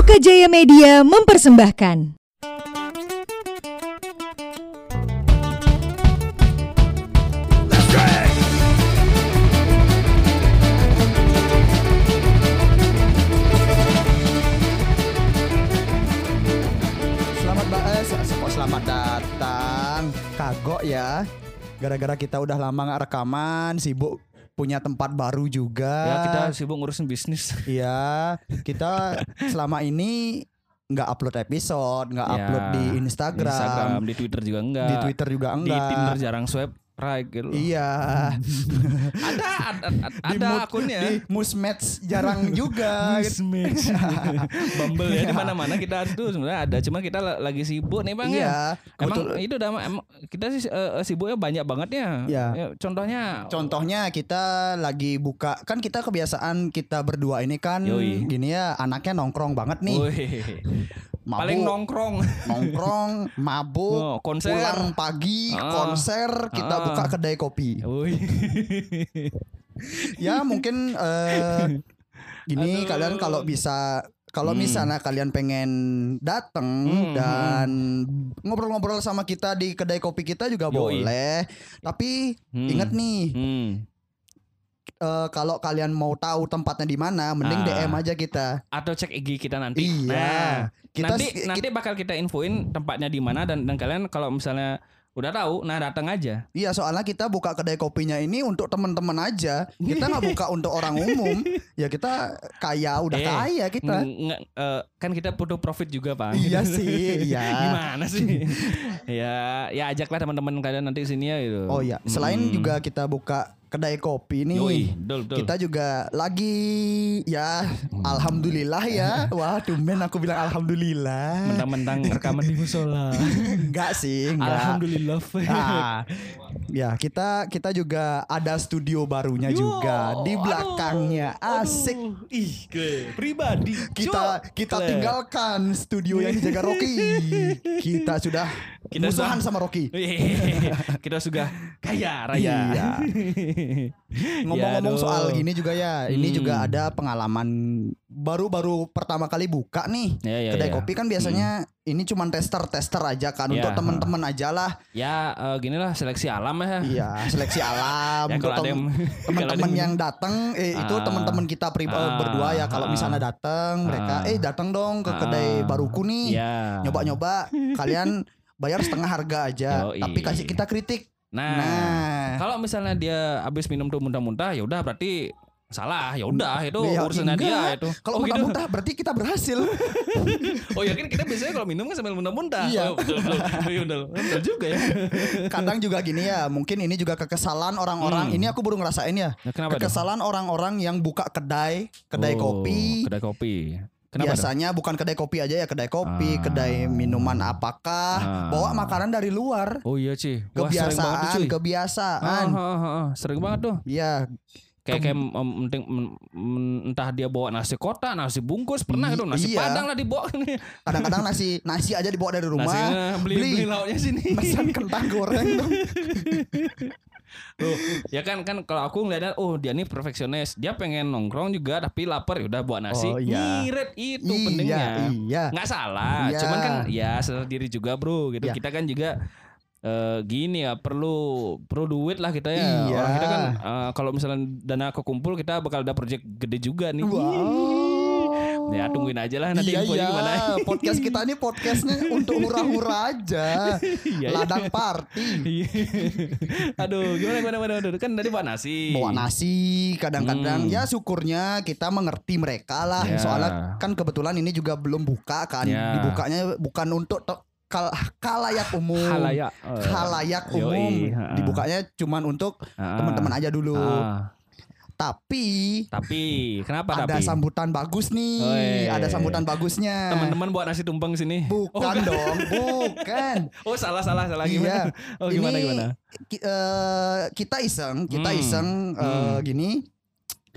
Oka Jaya Media mempersembahkan. Selamat bahas, selamat datang. Kagok ya. Gara-gara kita udah lama nggak rekaman, sibuk punya tempat baru juga. Ya kita sibuk ngurusin bisnis. Iya, kita selama ini nggak upload episode, nggak Ya, upload di Instagram, Instagram, di Twitter juga enggak. di Twitter juga Di enggak. Tinder jarang swipe gitu. Iya, Ada ada, ada, di ada mood- akunnya. Di Musmatch jarang juga. Mismatch. Bumble ya di mana-mana kita tuh sebenarnya ada, cuma kita la- lagi sibuk nih Bang ya. Iya, Emang kebetul- itu udah emang kita sih eh, sibuknya banyak banget ya. Iya. Ya, contohnya Contohnya kita lagi buka kan kita kebiasaan kita berdua ini kan Yoi. gini ya anaknya nongkrong banget nih. Wih, Mabuk, paling nongkrong. nongkrong, mabuk, Oh, konser. pulang pagi, Ah. konser, kita Ah. Buka kedai kopi. Ya mungkin eh, gini Aduh. kalian kalau bisa kalau Hmm. misalnya kalian pengen dateng Hmm, dan ngobrol-ngobrol sama kita di kedai kopi kita juga Yoi. boleh. Tapi Hmm. ingat nih, Hmm. eh, kalau kalian mau tahu tempatnya di mana, mending Ah. DM aja kita. Atau cek IG kita nanti. Iya. Nah, Kita nanti s- nanti bakal kita infoin tempatnya di mana dan dan kalian kalau misalnya udah tahu, nah datang aja. Iya soalnya kita buka kedai kopinya ini untuk teman-teman aja. Kita nggak buka untuk orang umum. Ya kita kaya udah Eh, kaya kita. Eh, kan kita butuh profit juga pak. Iya sih, iya. Gimana sih? ya, ya ajaklah teman-teman kalian nanti sini ya gitu. Oh iya, selain Hmm. juga kita buka kedai kopi nih. Yoi, betul betul. Kita juga lagi ya alhamdulillah ya. Wah, tumben aku bilang alhamdulillah. mentang-mentang rekaman di musola. Enggak sih, enggak. Alhamdulillah. Ah, ya kita kita juga ada studio barunya Yo, juga di aduh, belakangnya asik aduh. Ih, gue pribadi. kita Cuk. kita tinggalkan studio yang dijaga Rocky kita sudah Kita musuhan sudah- sama Rocky kita sudah kaya raya. Iya. ngomong-ngomong Ya, aduh. soal gini juga ya ini Hmm. juga ada pengalaman baru-baru pertama kali buka nih Ya, ya, kedai ya. kopi kan biasanya ini cuman tester-tester aja kan Ya, untuk teman-teman aja lah Ya, eh, gini lah seleksi alam ya. iya seleksi alam Ya, untuk kalau tem- teman-teman yang datang eh, itu Ah. teman-teman kita pri- eh, Ah, berdua ya kalau ah. misalnya datang mereka Ah. eh datang dong ke kedai Ah. baruku nih Ya. nyoba-nyoba kalian bayar setengah harga aja Yoi. tapi kasih kita kritik Nah, nah, kalau misalnya dia habis minum tuh muntah-muntah, ya udah berarti salah. Ya udah itu Ya, urusannya dia itu. kalau Oh, gitu. muntah-muntah berarti kita berhasil Oh ya kan kita biasanya kalau minum kan sambil muntah-muntah. Iya. Oh, betul, betul. Iya, betul. Betul juga ya. kadang juga gini ya mungkin ini juga kekesalan orang-orang Hmm. ini aku baru ngerasain ya Nah, kenapa kekesalan orang-orang yang buka kedai kedai Oh, kopi Kedai kopi. Kenapa dong? biasanya bukan kedai kopi aja ya kedai kopi Ah. kedai minuman apakah Ah. bawa makanan dari luar Oh iya sih. Wah, sering banget tuh, kebiasaan cuy. kebiasaan Ah, ah, ah, ah. Sering banget tuh. Iya, Kayak kayak penting entah dia bawa nasi kotak, nasi bungkus, pernah itu nasi iya. padang lah dibawa. kadang-kadang nasi nasi aja dibawa dari rumah. Nasinya beli, beli. beli lauknya sini. Pesan kentang goreng dong. Tuh, ya kan kan kalau aku ngeliatnya oh dia nih perfeksionis. Dia pengen nongkrong juga tapi lapar ya udah bawa nasi. Oh, iya. Ngirit itu iya, pentingnya. iya. nggak salah Iya. cuman kan ya sadar diri juga bro gitu Iya. kita kan juga eh, gini ya perlu perlu duit lah kita ya Iya. orang kita kan eh, kalau misalnya dana kekumpul kita bakal ada project gede juga nih Wow. ya tungguin aja lah nanti iya, infonya iya. gimana Podcast kita ini podcastnya untuk hura-hura aja. Iya, iya. Ladang party. Iya. aduh gimana gimana gimana Aduh, kan tadi bawa nasi Bawa nasi, kadang-kadang Hmm. ya syukurnya kita mengerti mereka lah. Ya. Soalnya kan kebetulan ini juga belum buka kan. Ya. Dibukanya bukan untuk kal kalayak umum. halayak eh, Halayak yoi, umum. ha-ha. Dibukanya cuman untuk ah, teman-teman aja dulu. ah. Tapi tapi kenapa ada tapi sambutan bagus nih. Oi. Ada sambutan bagusnya. teman-teman buat nasi tumpeng sini Bukan dong, bukan. oh salah salah salah Iya. gimana oh gimana Ini gimana ki- eh, kita iseng, kita Hmm. iseng eh, Hmm. gini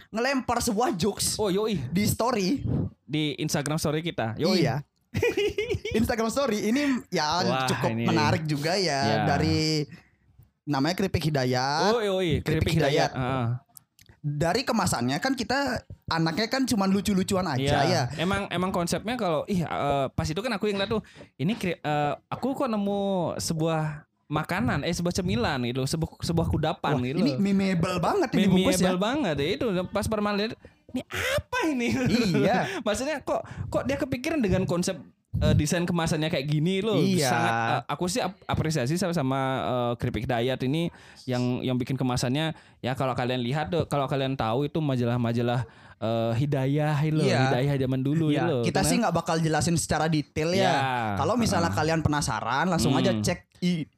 ngelempar sebuah jokes Oh yoi di story. di Instagram story kita. Yoi. Iya. Instagram story ini ya Wah, cukup ini. menarik juga ya Ya. dari namanya keripik hidayat. Oh yoi, Keripik keripik Hidayat. hidayat. Ah. Dari kemasannya kan kita anaknya kan cuma lucu-lucuan aja Iya, ya. Emang emang konsepnya kalau ih eh, pas itu kan aku yang lihat tuh ini eh, aku kok nemu sebuah makanan eh sebuah cemilan gitu sebuah sebuah kudapan Wah, gitu. ini memorable banget ini bungkus ya. Memeable banget ya itu pas pertama lihat ini apa ini? Iya. Maksudnya kok kok dia kepikiran dengan konsep eh, desain kemasannya kayak gini loh. Iya. Sangat eh, aku sih ap- apresiasi sama sama eh, Keripik Dayat ini yang yang bikin kemasannya ya kalau kalian lihat tuh kalau kalian tahu itu majalah-majalah eh, hidayah loh, Iya. hidayah zaman dulu Iya, loh. kita Karena- sih nggak bakal jelasin secara detail ya. Ya. Kalau misalnya kalian penasaran, langsung Hmm. aja cek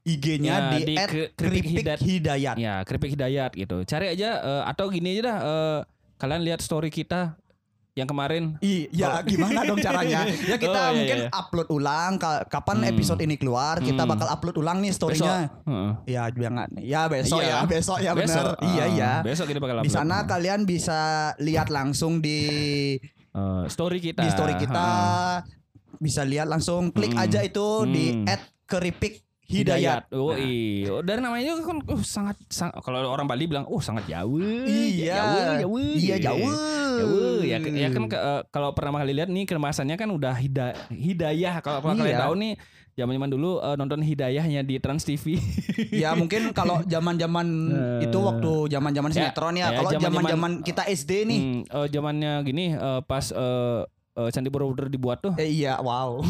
IG-nya Ya, di, di at Ke- keripik Keripik Hidayat. hidayat. Ya, keripik hidayat gitu. Cari aja eh, atau gini aja dah eh, kalian lihat story kita yang kemarin Iya, gimana dong caranya? Ya kita Oh, iya, mungkin iya. upload ulang ka- kapan Hmm. episode ini keluar, kita Hmm. bakal upload ulang nih besok. story-nya. Heeh. Ya, jangan. Ya besok Iya. ya, besok ya benar. Besok. Iya, Ah, iya. Besok kita bakal Di upload. sana kalian bisa lihat langsung di Eh, story kita. di story kita. Heeh. Bisa lihat langsung klik Hmm. aja itu di Hmm. at keripik hidayat. Oh iya. Dari namanya juga kan uh, sangat, sangat kalau orang Bali bilang oh sangat jauh. Iya. Jauh, jauh. Iya, jauh. Jauh. Ya, ya kan eh, kalau pertama kali lihat nih kemasannya kan udah hida, hidayah. Kalau kalau kalian Iya. tahu nih zaman-zaman dulu eh, nonton hidayahnya di Trans TV. Ya mungkin kalau zaman-zaman Eh. itu waktu zaman-zaman Ya, sinetron ya. ya, Kalau zaman-zaman- kita SD nih. Hmm, eh, zamannya gini eh, pas eh, eh, Candi Borobudur dibuat tuh. Eh, iya, wow.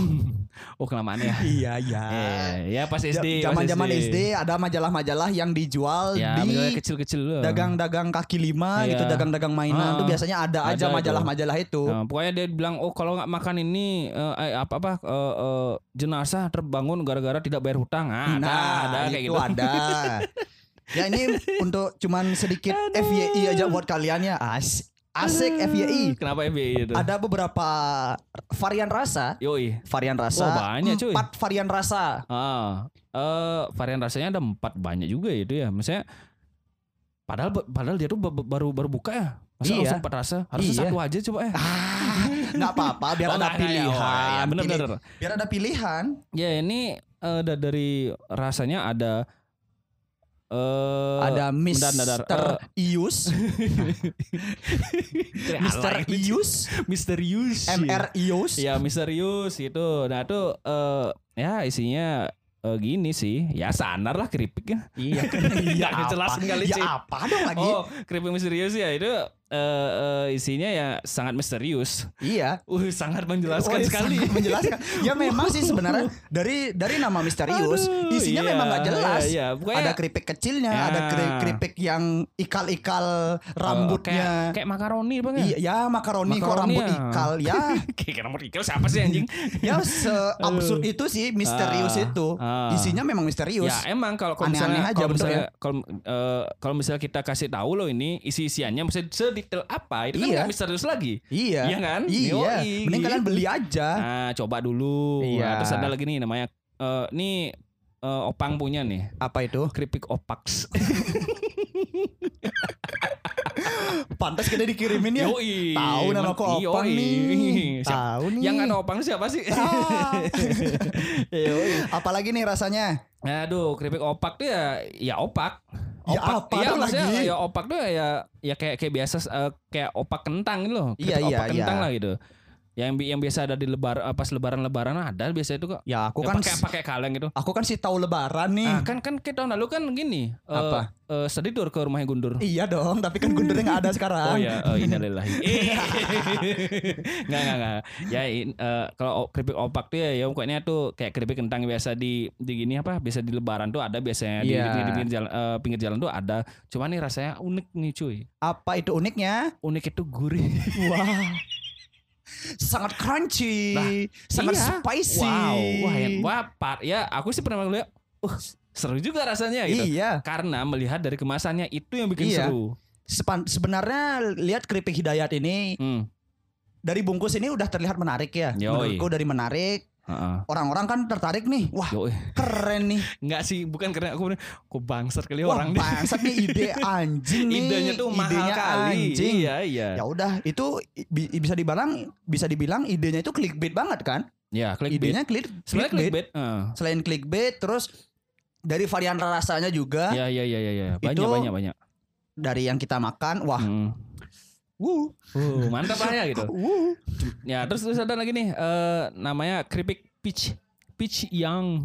Oh kelamaan ya. iya, iya. Eh, ya pas SD. Zaman-zaman SD ada majalah-majalah yang dijual Ya, di majalah kecil-kecil dagang-dagang kaki lima Iya. gitu, dagang-dagang mainan Ah, tuh biasanya ada, aja ada itu. majalah-majalah itu. Nah, pokoknya dia bilang oh kalau nggak makan ini eh, eh, apa apa eh, eh, jenazah terbangun gara-gara tidak bayar hutang. Ah, ada, ada kayak itu gitu. ada. ya ini untuk cuman sedikit FYI aja buat kalian ya. As asik FYI. Kenapa FBI itu? Ada beberapa varian rasa. Yoi. Varian rasa. Oh, banyak, cuy. Empat varian rasa. Ah, eh varian rasanya ada empat banyak juga itu ya. Misalnya padahal padahal dia tuh ba- ba- baru baru buka ya. Masa Iya. langsung empat rasa? Harusnya Iya. satu aja coba ya. Ah, nggak apa-apa biar Oh, ada pilihan. iya, bener, bener. Biar ada pilihan. Ya ini eh, da- dari rasanya ada eh ada bentar, Mister bentar. Ius, Mister Ius, misterius. MR Ius. Ya misterius gitu. Nah itu eh ya isinya eh, gini sih. Ya sanar lah keripik ya. Iya, Nggak apa? ngejelasin kali, Ya apa dong lagi? Oh keripik misterius ya itu eh, eh, isinya ya sangat misterius. Iya. Uh sangat menjelaskan Oh, sekali. sangat menjelaskan. Ya memang sih sebenarnya dari dari nama misterius Aduh, isinya iya, memang nggak jelas. iya, iya. Pokoknya- Ada keripik kecilnya, Ya. ada keri- keripik yang ikal-ikal rambutnya. kayak, kayak makaroni bang Iya, ya makaroni kok Makaroni rambut ya. ikal ya. kayak rambut ikal siapa sih anjing? ya seabsurd itu sih misterius Ah, itu. ah. Isinya memang misterius. Ya emang kalau misalnya aja kalau misalnya kalau eh, kalau misalnya kita kasih tahu loh ini isi isiannya mesti sedetail apa itu kan Iya. nggak misterius lagi. Iya. Iya kan? Iya. Yoi, Mending gitu. kalian beli aja. Nah coba dulu. Iya. Nah, terus ada lagi nih namanya eh nih eh, opang punya nih Apa itu? keripik opaks. Pantas kita dikirimin ya. Yoi. Tahu nama aku Yoi. Opang nih. Siapa- Tahu nih. Yang ada opang siapa sih? Ah. Yoi. Apalagi nih rasanya? Aduh, keripik opak tuh ya ya opak. Ya Opak, apa iya, dong maksudnya lagi? Ya opak tuh ya ya kayak kayak biasa eh, kayak opak kentang gitu loh. Iya, iya, opak kentang iya. lah gitu. Yang bi- yang biasa ada di lebar eh, pas lebaran-lebaran ada biasa itu kok. Ya aku Ya, kan pakai pakai kaleng gitu. aku kan sih tahu lebaran nih. Ah, kan kan kita tahun lalu kan gini. eh, Apa? eh, sedih tur ke rumahnya Gundur. Iya dong, tapi kan gundurnya nggak ada sekarang. Oh ya, uh, innalillahi. Enggak enggak enggak. Ya eh, kalau keripik opak tuh ya, ya pokoknya tuh kayak keripik kentang biasa di di gini apa? Biasa di lebaran tuh ada biasanya di, Iya. di pinggir, pinggir jalan eh, pinggir jalan tuh ada. Cuma nih rasanya unik nih cuy. Apa itu uniknya? Unik itu gurih. Wah. Sangat crunchy, Nah, sangat iya. spicy. Wow, wah ya, wah, Pak. Ya, aku sih pernah ngeliat, uh, seru juga rasanya gitu. Iya. Karena melihat dari kemasannya itu yang bikin Iya. seru. Sepan- sebenarnya lihat keripik hidayat ini Hmm. dari bungkus ini udah terlihat menarik ya. Yoi. Menurutku dari menarik. Orang-orang kan tertarik nih. Wah, Yoi. keren nih. Enggak sih, bukan karena aku kok bangsat kali Wah, orang nih. bangsat nih ide anjing nih. Idenya tuh mahal Idenya kali. Anjing. Iya, iya. Ya udah, itu bi- bisa dibilang bisa dibilang idenya itu clickbait banget kan? Ya, clickbait. Idenya klik clickbait. clickbait. Heeh. Selain clickbait terus dari varian rasanya juga Iya, iya, iya, iya. Banyak, Itu- banyak, banyak. dari yang kita makan, wah Hmm. Wuh. Uh, mantap lah ya gitu. Wuh. Ya terus terus ada lagi nih eh, namanya keripik peach peach yang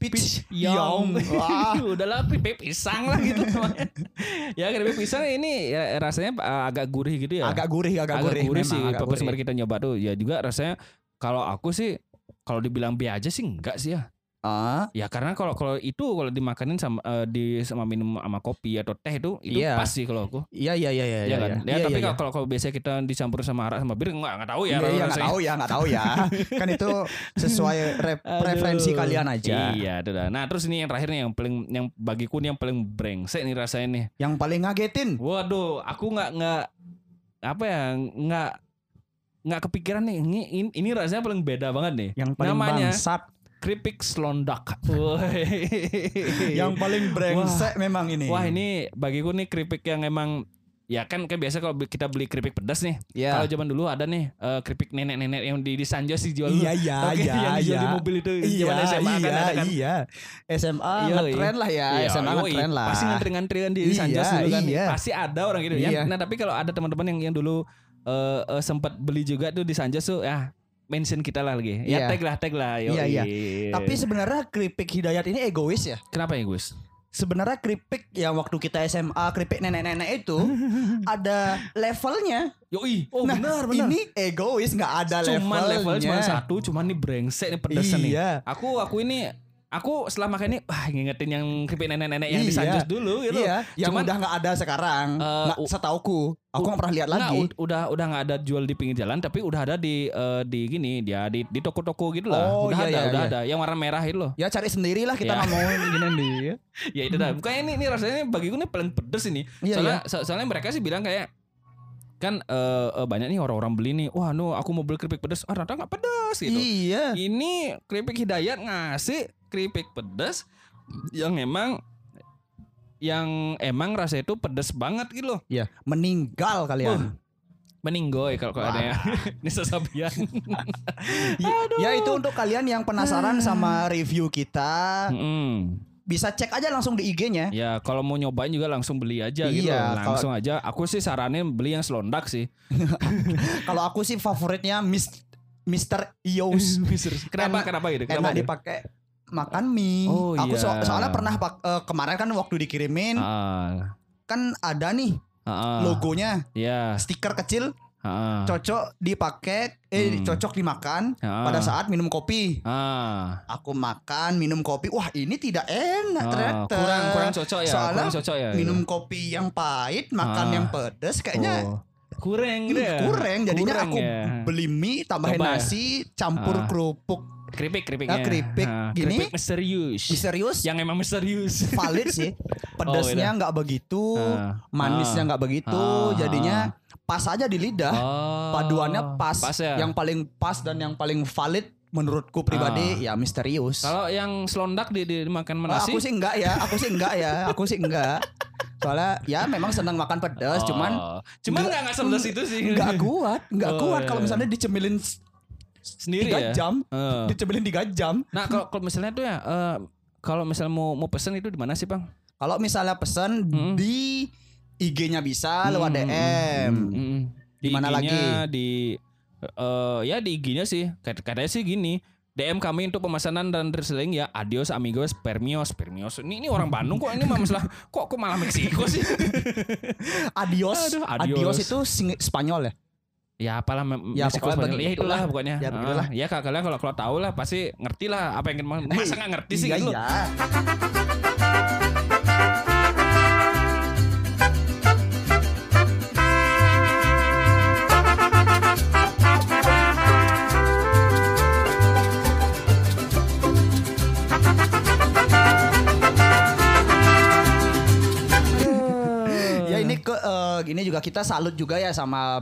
Peach yang Young. Wah. udahlah keripik pisang lah gitu namanya. ya keripik pisang ini ya, rasanya eh, agak gurih gitu ya. Agak gurih, agak, agak gurih, gurih, memang, sih agak pas kemarin kita nyoba tuh ya juga rasanya kalau aku sih kalau dibilang B aja sih enggak sih ya Ah, ya karena kalau kalau itu kalau dimakanin sama eh, di sama minum sama kopi atau teh itu itu Iya. pas sih kalau aku iya iya iya iya. ya kan ya, Iya, tapi iya, kalau kalau kalau biasanya kita dicampur sama arak sama bir enggak enggak tahu ya Iya, iya, nggak rasanya. tahu ya, nggak tahu ya. kan itu sesuai re- Aduh. preferensi kalian aja. Iya, itu dah. Nah, terus ini yang terakhir nih yang paling yang bagiku nih yang paling brengsek nih rasanya nih. Yang paling ngagetin. Waduh, aku nggak nggak apa ya nggak nggak kepikiran nih ini ini, ini rasanya paling beda banget nih. Yang paling Namanya bangsat. Keripik selondak. Yang paling brengsek memang ini. Wah ini bagiku nih keripik yang emang ya kan kan biasa kalau kita beli keripik pedas nih. ya. Kalau zaman dulu ada nih eh, keripik nenek-nenek yang di di Sanjos dijual. Iya iya iya yang dijual iya. di mobil itu Iya zaman SMA iya kan ada kan. iya. SMA Iya, ngetren lah ya. Iya, SMA ngetren lah. Pasti ngantri-ngantrian di Iya, Sanjos dulu kan. iya. Pasti ada orang gitu. Iya. Yang, nah tapi kalau ada teman-teman yang yang dulu eh eh, sempat beli juga tuh di Sanjos tuh ya mention kita lah lagi. Ya Iya. tag lah tag lah. Iya, iya. Tapi sebenarnya keripik hidayat ini egois ya. kenapa Gus? Sebenarnya keripik yang waktu kita SMA keripik nenek-nenek itu ada levelnya. Yoi. Oh nah, benar benar. ini egois nggak ada cuman level levelnya. cuma satu, cuman nih brengsek nih pedesan nih. Iya. Aku aku ini aku setelah makan ini wah ngingetin yang keripik nenek-nenek yang Iya. Sanjos dulu gitu. Iya, yang Cuman- udah nggak ada sekarang. Eh, Nggak, setauku, aku nggak pernah lihat lagi. ud- udah udah nggak ada jual di pinggir jalan tapi udah ada di eh, di gini dia di di toko-toko gitu lah. Oh, udah iya, ada, iya, udah iya. ada yang warna merah itu loh. Ya cari sendiri lah kita Ya. nggak mau gini nih. Ya itu dah. Bukannya ini, ini rasanya bagiku ini paling pedes ini. Iya, soalnya so- soalnya mereka sih bilang kayak kan eh, eh, banyak nih orang-orang beli nih. Wah, no aku mau beli keripik pedas. Ah, ternyata nggak pedas gitu. Iya. Ini keripik hidayat ngasih keripik pedas yang emang yang emang rasa itu pedas banget gitu loh. Iya, meninggal kalian. Meninggoy kalau kalau ada ya. Ini sesabian. Ya- Ya itu untuk kalian yang penasaran sama review kita, Mm-mm. bisa cek aja langsung di IG-nya. Ya kalau mau nyobain juga langsung beli aja gitu Iya, loh. Langsung aja. Aku sih saranin beli yang selondak sih. Kalau aku sih favoritnya Mis Mr. Yos. kenapa? Kenapa gitu? Kenapa Enak gitu? dipakai makan mie. Oh, aku so- iya. soalnya pernah pak- eh, kemarin kan waktu dikirimin Ah, kan ada nih ah. logonya Ya. stiker kecil ah, cocok dipakai eh Hmm. cocok dimakan ah. pada saat minum kopi. Ah, Aku makan minum kopi. Wah, ini tidak enak ah. ternyata. kurang kurang cocok ya. Soalnya kurang cocok ya. minum kopi yang pahit, makan Ah. yang pedes kayaknya Oh. Kurang gitu ya. kurang. Jadinya Kurang aku ya. beli mie tambahin Coba nasi campur Ah. kerupuk. keripik keripiknya. Ah, keripik Ah, gini. Keripik misterius. Misterius Yang emang misterius. valid sih. Pedesnya nggak begitu, Ah. manisnya Ah. nggak begitu, Ah. jadinya pas aja di lidah. Oh. Paduannya pas. Pas ya. Yang paling pas dan yang paling valid menurutku pribadi ya misterius. Kalau yang selondak di, di dimakan Oh, nasi. aku sih enggak ya, aku sih enggak ya, aku sih enggak. Soalnya ya memang senang makan pedas, Oh. cuman cuman enggak- nggak nggak sepedas itu sih. enggak kuat, enggak Oh, kuat iya, kalau iya. misalnya dicemilin Sendiri tiga ya. jam, Eh. dicemilin tiga jam. Nah kalau kalau misalnya tuh ya, eh, kalau misalnya mau mau pesen itu di mana sih bang? Kalau misalnya pesan Hmm. di IG-nya bisa lewat Hmm, DM. hmm, hmm. Di mana lagi? Di eh, ya di IG-nya sih. Kat- Katanya sih gini. DM kami untuk pemesanan dan reselling ya adios amigos permios permios ini ini orang Bandung kok ini masalah kok kok malah Meksiko sih Adios. Aduh, adios. adios. itu sing- Spanyol ya? ya apalah Ya, Meksiko Spanyol. ya itulah begitulah. pokoknya Ya, begitulah. ya kalian kalau kalau tahu lah pasti ngerti lah apa yang mau masa nggak ngerti sih iya, gitu iya. Juga kita salut juga ya sama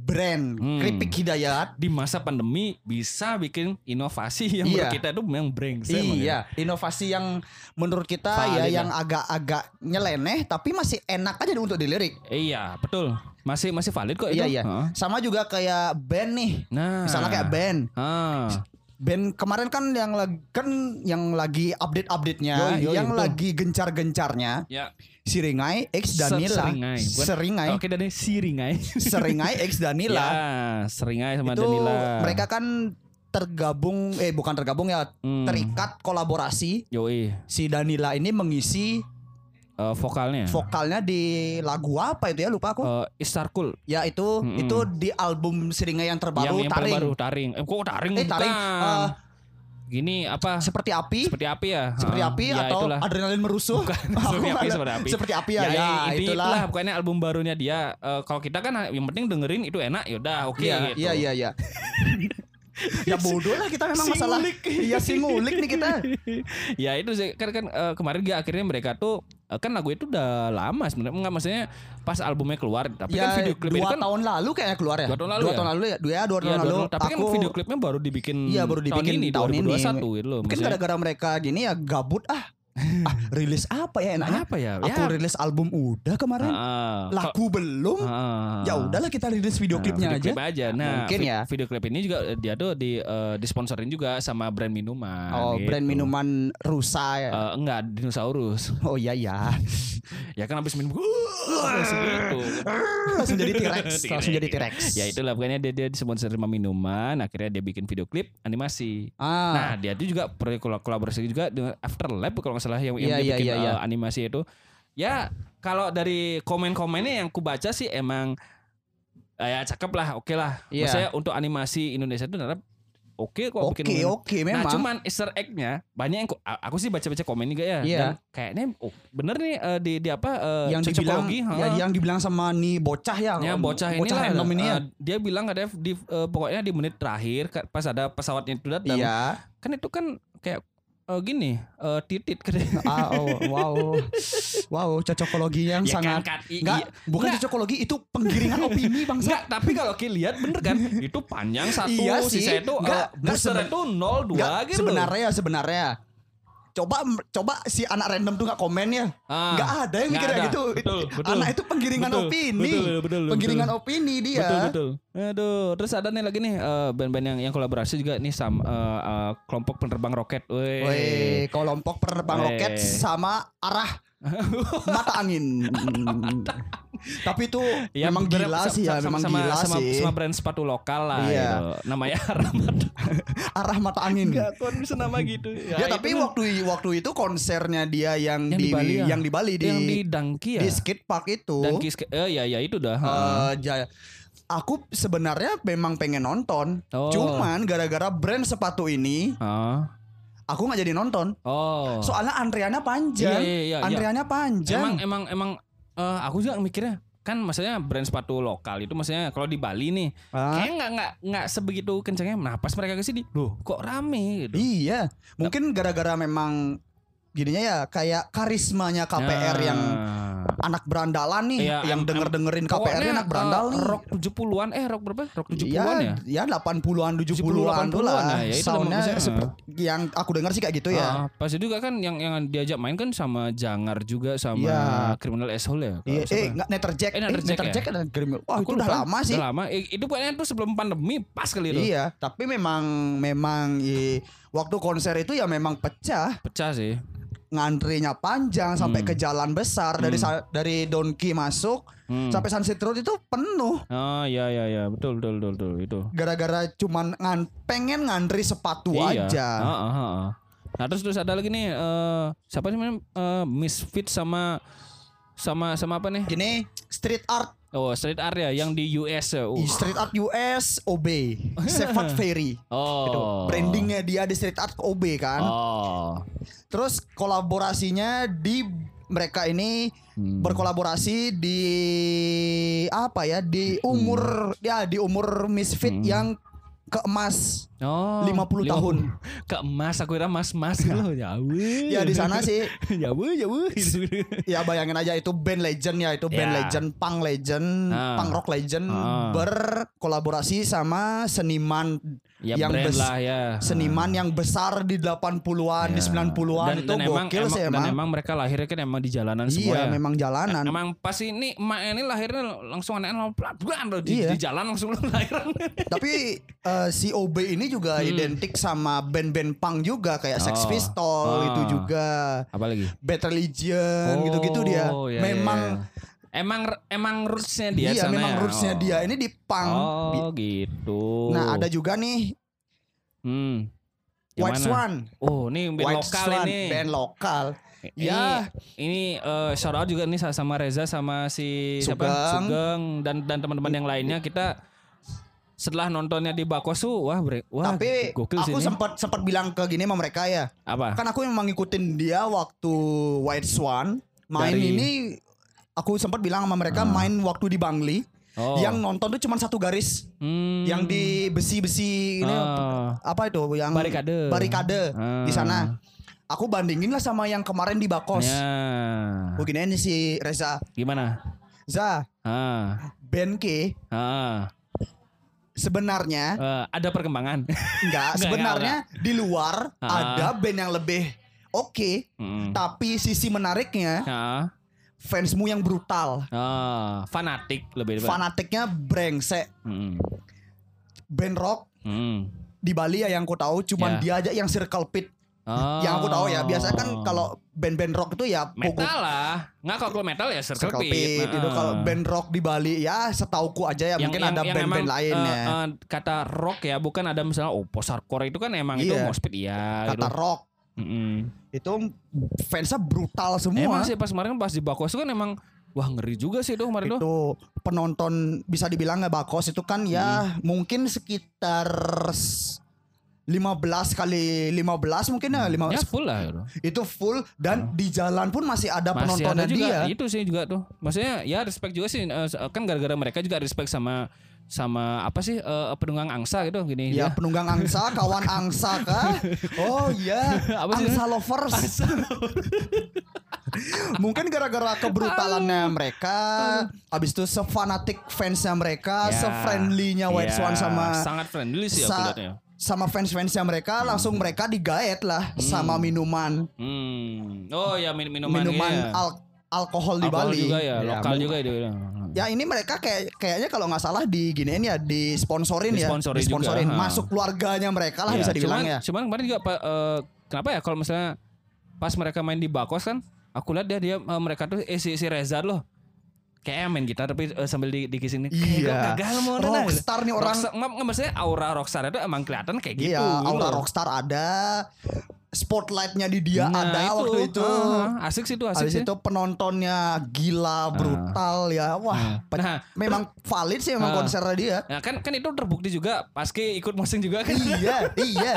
brand Hmm. Keripik Hidayat. di masa pandemi bisa bikin inovasi yang menurut Iya. kita itu memang brengsek ya. Iya, inovasi yang menurut kita Valid ya yang agak-agak nyeleneh tapi masih enak aja untuk dilirik. Iya betul masih masih valid kok Iya itu. iya. Heeh. Sama juga kayak band nih. Nah Misalnya kayak band. Ah. Band kemarin kan yang lagi kan yang lagi update-update-nya, yang betul. lagi gencar-gencarnya Ya. Siringai X Danila. Seringai. Bukan- Seringai. Oke dari Siringai. Seringai X Danila. ya, Seringai sama itu Danila. mereka kan tergabung eh bukan tergabung ya, Hmm. terikat kolaborasi. Yoi. Si Danila ini mengisi Eh, vokalnya. vokalnya di lagu apa itu ya lupa aku. Eh, Istarkul ya itu Mm-mm. itu di album Siringai yang terbaru yang, yang Taring. baru Taring. Eh, kok Taring Eh, Taring. bukan. Gini apa? seperti api. Seperti api ya. Seperti api Ya, atau itulah. adrenalin merusuh? Bukan, seperti api, seperti api. Seperti api ya, ya, inti- itulah. itulah pokoknya album barunya dia. Eh, kalau kita kan yang penting dengerin itu enak, yaudah oke Iya, gitu. iya, iya, iya. ya bodoh lah kita memang masalah. Iya sih ngulik nih kita. ya itu sih kan kan eh, kemarin dia akhirnya mereka tuh eh, kan lagu itu udah lama sebenarnya enggak maksudnya pas albumnya keluar tapi ya kan video klip itu dua kan tahun lalu kayaknya keluar ya. Dua tahun lalu Dua ya? tahun lalu ya. Dua ya, dua tahun dua lalu. tahun- tapi kan aku video klipnya baru dibikin Iya baru dibikin tahun ini tahun ini. 2021 gitu loh Mungkin gara-gara mereka gini ya gabut ah. Ah rilis apa ya enaknya? apa ya? Aku rilis album udah kemarin. Heeh. Lagu belum. Heeh. Ya udahlah kita rilis video Nah, klipnya video aja. klip aja. Nah, mungkin ya. Video klip ini juga eh, dia tuh di eh, disponsorin juga sama brand minuman. Oh, gitu. brand minuman rusa ya. Eh, enggak, dinosaurus. oh iya ya. ya kan habis minum langsung gitu. langsung jadi T-Rex, langsung jadi T-Rex. Ya itulah pokoknya dia dia disponsori sama minuman, akhirnya dia bikin video klip animasi. Ah. Nah, dia tuh juga kolaborasi juga dengan Afterlab kalau nggak salah yang, yang Iya, dia iya, bikin iya, iya. eh, animasi itu. Ya, kalau dari komen-komennya yang ku baca sih emang eh, ya cakep lah, oke lah. Iya. Maksudnya untuk animasi Indonesia itu ternyata oke kok Oke, bikin oke memang. Nah cuman Easter egg-nya banyak yang ku- a- aku sih baca-baca komen juga ya. Iya. Dan kayaknya oh, bener nih eh, di, di apa eh, yang dibilang ya, yang dibilang sama nih bocah ya. Ya bocah ini bocah lah random ini ya. eh, dia bilang ada di eh, pokoknya di menit terakhir pas ada pesawatnya itu datang Iya. kan itu kan kayak eh, gini eh, titit Ah, oh, wow. Wow, cocokologi yang Ya sangat kan, Kat? I- Enggak, bukan Enggak. cocokologi itu penggiringan opini bangsa. Enggak, tapi kalau kita lihat bener kan itu panjang satu Iya sih. sisa itu Enggak, eh, enggak seben- itu 02 Enggak, gitu sebenarnya sebenarnya coba coba si anak random tuh nggak komen ya Ah, nggak ada yang nggak mikir kayak ada. gitu Betul, betul. anak itu penggiringan Betul, opini betul, betul, betul. penggiringan opini dia Betul betul. Aduh, terus ada nih lagi nih eh, band-band yang yang kolaborasi juga nih sama eh, eh, kelompok penerbang roket. Weh. Woi, kelompok penerbang Weh. roket sama arah mata angin. Tapi itu Ya, memang gila sih ya, memang sama, gila sama, sih. Sama brand sepatu lokal lah Iya. gitu. Namanya Rahmat. Arah mata angin. Enggak kon bisa nama gitu. Ya, tapi itu waktu waktu itu konsernya dia yang, Yang di, di Bali ya? yang di Bali di yang di Dangki ya. di skate park itu. Dangki eh ya ya itu dah. ja- aku sebenarnya memang pengen nonton. Oh. Cuman gara-gara brand sepatu ini Ah. aku nggak jadi nonton. Oh. Soalnya antriannya panjang. Iya, iya, iya, iya. antriannya panjang. Emang emang emang eh, aku juga mikirnya kan maksudnya brand sepatu lokal itu maksudnya kalau di Bali nih Ah, kayak nggak nggak nggak sebegitu kencangnya nah pas mereka ke sini loh kok rame gitu? Iya, mungkin gara-gara memang gininya ya kayak karismanya KPR Nah. yang anak berandalan nih, Iya, yang denger-dengerin KPR anak berandal eh, nih. rock 70-an eh rock berapa rock 70-an ya, ya ya 80-an 70-an 70-an tuh lah. ya, ya itu Soundnya yang aku dengar sih kayak gitu ya. Ah, pas itu juga kan yang yang diajak main kan sama Jangar juga sama Iya. Criminal Asshole ya. Iya, eh enggak Netterjack. Eh, Netterjack ya? Netterjack ada Grimil. Wah, Aku itu udah lama sih. Udah lama. Eh, itu pokoknya tuh sebelum pandemi pas kali itu. Iya, tapi memang memang i, waktu konser itu ya memang pecah. Pecah sih. Ngantrinya panjang sampai Hmm. ke jalan besar dari sa- dari Donki masuk Hmm. sampai Sunset Road itu penuh. Oh iya iya iya betul betul betul, betul itu. gara-gara cuman ngan pengen ngantri sepatu Iya. aja. Heeh, heeh. Nah terus terus ada lagi nih eh siapa sih namanya Eh, Misfit sama sama sama apa nih? Gini, street art, Oh Street Art ya yang di US ya. Uh. street art US OB, Sevat Ferry. Oh. Itu brandingnya dia di street art OB kan. Oh. Terus kolaborasinya di mereka ini Hmm. berkolaborasi di apa ya di umur ya di umur misfit Hmm. yang keemas Oh, 50 tahun. Ke emas aku kira mas-mas gitu loh. Jauh. ya di sana sih jauh jauh. ya bayangin aja itu band legend ya itu band Ya. legend punk legend Ah. punk rock legend Ah. berkolaborasi sama seniman Ya yang brand lah ya. seniman yang besar di 80-an, di 90-an itu emang, gokil emang- sih dan emang. emang mereka lahirnya kan emang di jalanan semua Iya, ya. memang jalanan. Emang pas ini emak ini lahirnya langsung anaknya pelan loh di, Iya. di jalan langsung lahiran. Tapi eh, si OB ini juga identik sama band-band punk juga kayak Sex Hmm. Oh. Ah. itu juga. Apalagi? Bad Religion gitu-gitu dia. Oh, iya, memang iya, iya. Emang emang rootsnya dia iya sana memang ya? rootsnya Oh. dia ini di punk. Oh gitu. Nah, ada juga nih Hmm. Yang White mana? Swan. Oh, ini band White lokal Swan, ini. band lokal. Ini, Ya. ini eh, shout out juga nih sama Reza sama si siapa? Sugeng. Sugeng dan dan teman-teman yang lainnya kita setelah nontonnya di Bakosu, wah bre, wah Tapi gokil aku sempat sempat bilang ke gini sama mereka ya. apa? Kan aku memang ngikutin dia waktu White Swan main Dari- ini aku sempat bilang sama mereka main waktu di Bangli. Oh. Yang nonton tuh cuma satu garis Hmm. yang di besi-besi ini Ah. apa itu yang Barikade. barikade Ah. di sana. Aku bandingin lah sama yang kemarin di Bakos. Ya. Begini ini si Reza. Gimana? Za, Ah. K Ah. sebenarnya Eh, ada perkembangan. enggak, sebenarnya di luar Ah. ada band yang lebih oke, Hmm. tapi sisi menariknya Ah. Fansmu yang brutal. Ah, fanatik lebih Fanatiknya brengsek. Hmm. Band rock Hmm. di Bali ya yang aku tahu cuman Ya. dia aja yang circle pit. Oh. Yang aku tahu ya, biasa kan kalau band-band rock itu ya pokok- metal lah. Nggak kalau metal ya circle, Circle pit. Pit itu Nah. kalau band rock di Bali ya setauku aja ya mungkin ada band-band lain eh, ya. eh, kata rock ya, bukan ada misalnya oh post hardcore itu kan emang itu Iya. moshpit iya Kata gitu. rock Mm-mm. itu fansnya brutal semua. Emang sih pas kemarin pas di Bakos itu kan emang wah ngeri juga sih itu kemarin itu penonton bisa dibilang nggak bakos itu kan ya Hmm. mungkin sekitar s- 15 kali 15 mungkin ya, 15 Ya full lah gitu. itu full dan di jalan pun masih ada Masih penontonnya ada juga dia. itu sih juga tuh. Maksudnya ya respect juga sih eh, kan gara-gara mereka juga respect sama sama apa sih eh, penunggang angsa gitu gini Ya dia. penunggang angsa, kawan angsa kah? Oh iya, Apa sih? angsa lovers. Mungkin gara-gara kebrutalannya mereka, habis itu sefanatik fansnya mereka, Ya, sefriendlynya White ya, Swan sama sangat friendly sih sa- sama fans-fansnya mereka, langsung mereka digaet lah sama minuman, Hmm. Oh ya min minuman minuman iya. al- alkohol di Alkohol Bali. juga ya, lokal mung- juga itu. Ya ini mereka kayak kayaknya kalau nggak salah di giniin ya disponsorin ya, Disponsori disponsorin juga, ha. masuk keluarganya mereka lah Ya, bisa dibilang cuman, ya. Cuman kemarin juga eh, kenapa ya kalau misalnya pas mereka main di Bakos kan, aku lihat dia dia eh, mereka tuh eh, si, si Reza loh. Kayak main gitar tapi eh, sambil di, di kisini Iya. gagal mau Rockstar nih orang. Rockstar, nggak- nggak, maksudnya aura rockstar itu emang kelihatan kayak gitu. Iya, gitu aura loh. rockstar ada, spotlightnya di dia Nah, ada waktu itu. ah, asik sih itu asik Habis sih. itu penontonnya gila, brutal ya. Wah, pe- Nah, memang valid sih memang Ah. konsernya dia. Nah kan kan itu terbukti juga Paski ikut mosing juga kan. iya, iya.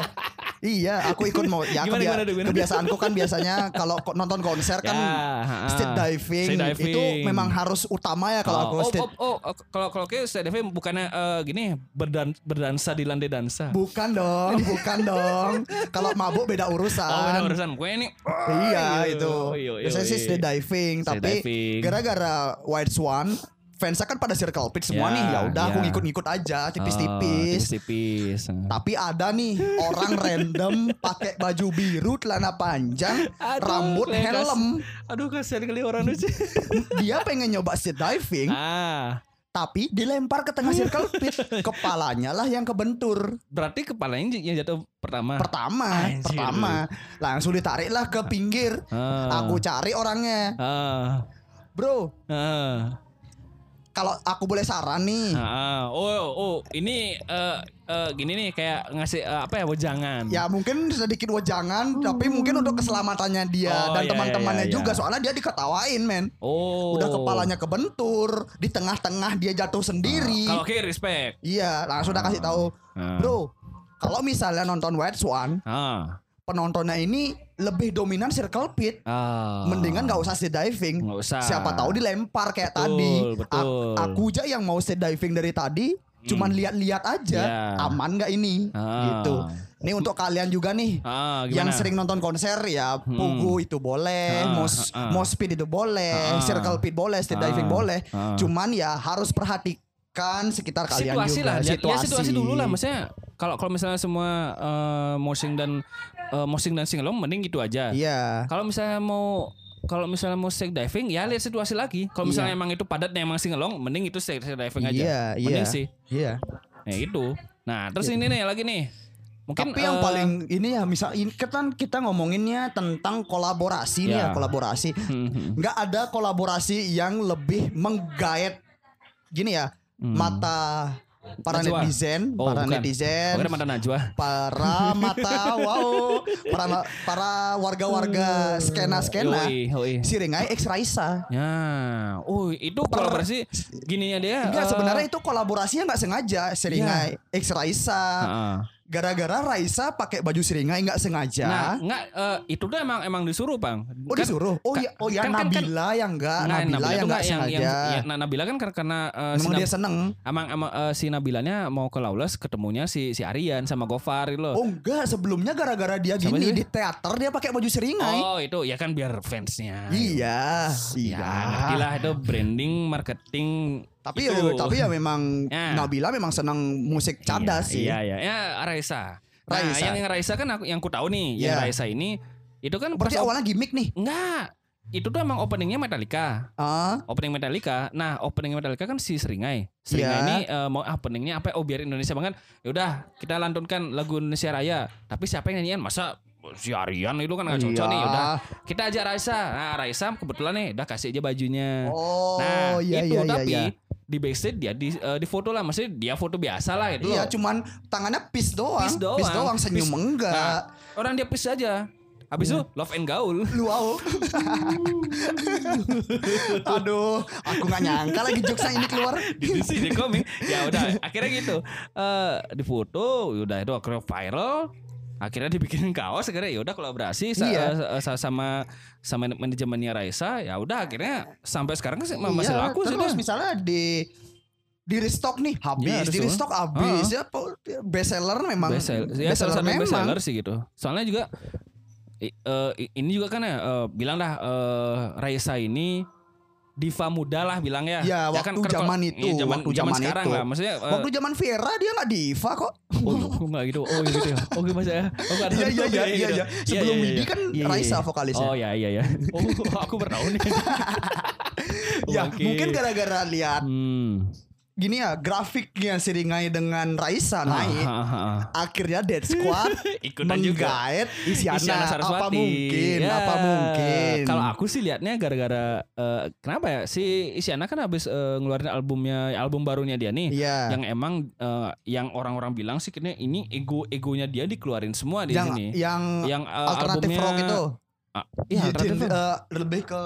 Iya, aku ikut mau ya Gimana, kebia- gimana, gimana? kebiasaanku kan biasanya kalau nonton konser kan Ya, ha, stage diving, Stage diving. itu memang harus utama ya kalau aku oh, stage oh, oh, oh, kalau kalau kayak stage diving bukannya eh, gini berdan berdansa di lantai dansa. Bukan dong, bukan dong. Kalau mabuk beda urusan. Oh, beda urusan. Pokoknya ini Iya Iya, itu. iya, iya, Biasanya sih iya. stage diving, Stage tapi gara-gara White Swan fansnya kan pada circle pit semua Ya, nih. Ya udah aku ya. ngikut-ngikut aja Oh, tipis-tipis. tipis-tipis. tapi ada nih orang random pakai baju biru, celana panjang, Aduh, rambut kas- helm. Aduh kasihan kali orang itu. Dia pengen nyoba stage diving, ah, tapi dilempar ke tengah circle pit. Kepalanya lah yang kebentur. berarti kepalanya yang jatuh pertama. Pertama, Anjir. pertama langsung ditariklah ke pinggir. Ah. Aku cari orangnya, Ah. bro. Ah. Kalau aku boleh saran nih, Ah. Oh, oh, ini eh eh, gini nih kayak ngasih eh, apa ya wejangan. ya mungkin sedikit wejangan, tapi mungkin untuk keselamatannya dia Oh, dan iya, teman-temannya iya, iya. juga. Soalnya dia diketawain, men. Oh. Udah kepalanya kebentur, di tengah-tengah dia jatuh sendiri. Kalau oke respect. Iya, langsung udah kasih tahu, Ah. bro. Kalau misalnya nonton White Swan, Ah. Penontonnya ini lebih dominan circle pit. Ah. Mendingan gak usah stage diving. Nggak usah. Siapa tahu dilempar kayak Betul, tadi. betul. A- aku aja yang mau stage diving dari tadi, cuman lihat-lihat aja, Ya. aman nggak ini? Ah. Gitu. Ini untuk kalian juga nih. Ah, yang sering nonton konser ya pugu itu boleh, Ah, mos ah, ah. mospit itu boleh, Ah. circle pit boleh, stage Ah, diving boleh. ah. Cuman ya harus perhatikan sekitar kalian situasi juga. lah lihat, lihat situasi dulu lah maksudnya kalau kalau misalnya semua eh, moshing dan eh, moshing dan singalong mending gitu aja. Iya. Kalau misalnya mau kalau misalnya mau stake diving ya lihat situasi lagi. Kalau misalnya emang itu padat dan emang singalong mending itu stake diving aja. Iya, mending iya. sih. Iya. Nah, itu. Nah, terus ini nih lagi nih. Mungkin Tapi yang eh, paling ini ya misal ini kan kita ngomonginnya tentang kolaborasi nih Ya. ya kolaborasi. hmm, hmm. Nggak ada kolaborasi yang lebih menggait gini ya mata para. Najwa. netizen, Oh, para bukan. netizen, Oke, mata Najwa. para mata wow, para para warga-warga skena-skena. Yoi, yoi. Siringai X Raisa. Ya, oh itu kolaborasi gininya dia. Enggak eh, sebenarnya itu kolaborasinya nggak sengaja Siringai X Raisa. heeh. Gara-gara Raisa pakai baju Siringai nggak sengaja. Nah, enggak eh, itu tuh emang emang disuruh, Bang. Oh Kan- disuruh. Oh kan- ya, oh ya kan- kan- kan- Nabila yang enggak, Nah, Nabila, yang tuh enggak yang, sengaja. yang, ya, nah, Nabila kan karena, karena eh, si dia seneng. emang emang eh, si Nabilanya mau ke Lawless ketemunya si si Aryan sama Gofar gitu loh. Oh enggak, sebelumnya gara-gara dia gini di teater dia pakai baju Siringai. Oh, itu ya kan biar fansnya. Iya, Ya, iya. ngerti lah itu branding, marketing. Tapi ya, tapi ya memang Ya. Nabila memang senang musik cadas sih. Iya, iya, ya Raisa. Nah, Raisa. yang yang Raisa kan aku yang ku tahu nih, yang Iya. Raisa ini itu kan Berarti awalnya gimmick nih. enggak. Itu tuh emang openingnya Metallica. Ah, Opening Metallica. Nah, opening Metallica kan si Seringai. Seringai Iya. ini eh, mau openingnya apa? Oh, biar Indonesia banget. Ya udah, kita lantunkan lagu Indonesia Raya. Tapi siapa yang nyanyiin? Masa si Aryan itu kan gak cocok Iya. nih. Udah, kita ajak Raisa. Nah, Raisa kebetulan nih udah kasih aja bajunya. Oh, nah, iya itu iya iya. tapi iya. Di backstage dia di eh, di foto lah, maksudnya dia foto biasa lah itu. Iya, loh. cuman tangannya peace doang. Peace doang. senyum Peace. enggak. Nah, orang dia peace aja. Habis Iya. itu love and gaul. Luau. Aduh, aku nggak nyangka lagi jokesnya ini keluar. di komik ya udah akhirnya gitu eh di foto udah itu akhirnya viral akhirnya dibikinin kaos akhirnya ya udah kolaborasi Iya. sa- sama sama manajemennya Raisa ya udah akhirnya sampai sekarang sih masih Iya, laku sih misalnya di di restock nih habis, Iya, di restock. habis ya po- best seller memang best seller ya best seller memang. best seller sih gitu soalnya juga i- ini juga kan ya eh, bilang dah eh, Raisa ini diva muda lah bilang ya Ya, waktu kan, zaman itu, iya, zaman, waktu zaman zaman sekarang itu. lah maksudnya eh, Waktu zaman Vera dia nggak diva kok. Oh, oh enggak gitu. Oh gitu ya. Oke Mas ya. Oh enggak Iya iya iya iya. iya. Sebelum iya, Widi iya. kan Iya, iya, Raisa iya. vokalisnya. Oh iya iya ya. Oh aku baru tahu nih. ya mungkin gara-gara lihat Hmm. Gini ya grafiknya Siringai dengan Raisa naik. Ah, ah, ah. Akhirnya Dead Squad Ikutan juga. menggait Isyana. Isyana Apa Saraswati. mungkin? Ya. Apa mungkin? Kalau aku sih liatnya gara-gara eh, kenapa ya si Isyana kan habis eh, ngeluarin albumnya album barunya dia nih. Iya. Yang emang eh, yang orang-orang bilang sih kayaknya ini ego egonya dia dikeluarin semua di yang sini. yang Yang eh, alternatif albumnya rock itu. Iya, Iya, alternatif jadi, eh, lebih ke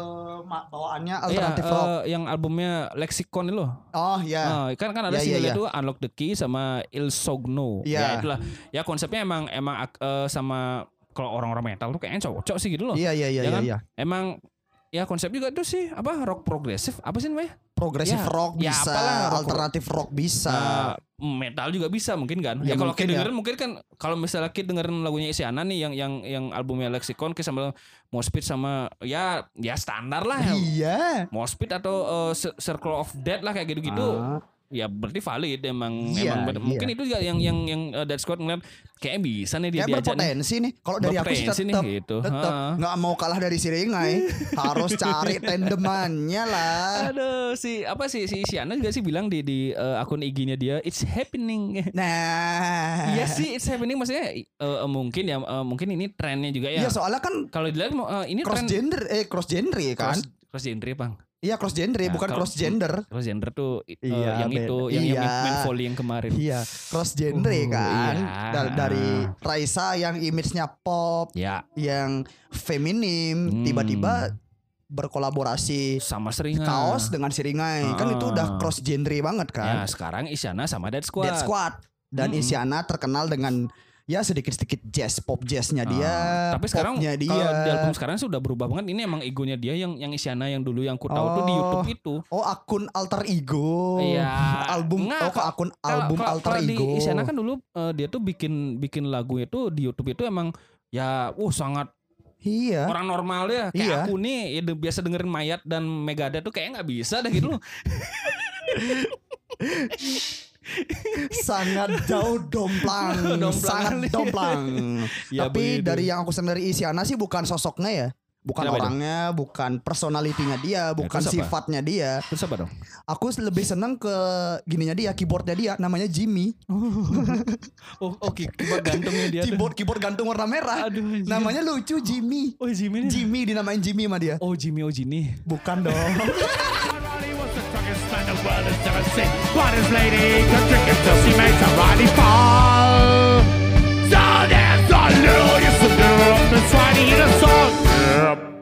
bawaannya Iya, alternatif rock. eh, yang albumnya Lexicon itu loh. Oh ya. Ah, kan kan ada Ya, ya, single ya. itu Unlock the Key sama Il Sogno. Iya. Ya itulah. Ya konsepnya emang emang eh, sama kalau orang-orang metal tuh kayaknya cocok sih gitu loh. Iya iya iya Ya iya. kan? iya. Emang ya konsep juga itu sih apa rock progresif apa sih namanya? Progresif Ya, rock ya bisa, apalah, alternatif rock bisa. Nah, metal juga bisa mungkin kan. Ya, Ya, kalau kita ya. dengerin mungkin kan kalau misalnya kita dengerin lagunya Isyana nih yang yang yang albumnya Lexicon kita sama Mospit sama ya ya standar lah. ya. iya. Mospit atau Cir- Circle of Death lah kayak gitu-gitu. Ah. Ya berarti valid emang Iya, emang iya. mungkin itu juga yang yang yang uh, Dead Squad ngeliat kayaknya bisa nih dia Kayak diajak nih. berpotensi nih. Kalau dari aku sih nih, tetap gitu. tetap nggak mau kalah dari Siringai. Harus cari tandemannya lah. Aduh si apa sih si Isyana juga sih bilang di di uh, akun IG-nya dia it's happening. Nah. Iya sih it's happening maksudnya uh, mungkin ya uh, mungkin ini trennya juga ya. Iya soalnya kan Kalau dilihat uh, ini cross tren gender eh cross genre kan? cross, cross genre bang. Iya cross genre Nah, bukan cross gender. Cross genre tuh uh, Iya, yang beda. itu yang yang Iya. main volley yang kemarin. Iya, cross genre Uh, kan. iya. Dari, dari Raisa yang image-nya pop, Ya yang feminim, Hmm. tiba-tiba berkolaborasi sama seringan. kaos dengan Siringai. Kan itu udah Ah. cross genre banget Ya kan. sekarang Isyana sama Dead Squad. Dead Squad dan Mm-mm. Isyana terkenal dengan ya sedikit-sedikit jazz pop jazznya dia. Ah, tapi sekarang dia. kalau di album sekarang sudah berubah banget. Ini emang egonya dia yang yang Isyana yang dulu yang ku tahu tuh di Oh. YouTube itu. Oh akun alter ego. Iya. Album Nggak, oh ke akun Kalau- album kalau- alter kalau ego. Di Isyana kan dulu eh, dia tuh bikin bikin lagu itu di YouTube itu emang ya, uh sangat Iya. orang normal ya. Kayak Iya. aku nih ya, biasa dengerin Mayat dan Megadeth tuh kayak nggak bisa dah gitu loh. sangat jauh domplang, Domplang sangat kali. domplang. Ya, Tapi begitu. dari yang aku sendiri Isyana sih bukan sosoknya ya. Bukan Kenapa orangnya, bukan personalitinya dia, bukan terus apa? sifatnya dia. Terus apa dong? Aku lebih seneng ke gininya dia, keyboardnya dia, namanya Jimmy. Oh, oke, keyboard gantungnya dia. tuh. Keyboard keyboard gantung warna merah. Aduh, namanya lucu Jimmy. Oh, Jimmy. Jimmy dinamain Jimmy sama dia. Oh, Jimmy oh Jini. Bukan dong. Tom's world sick, but his lady can drink till she makes her body fall. So there's a little, yes, a little, try to he a song.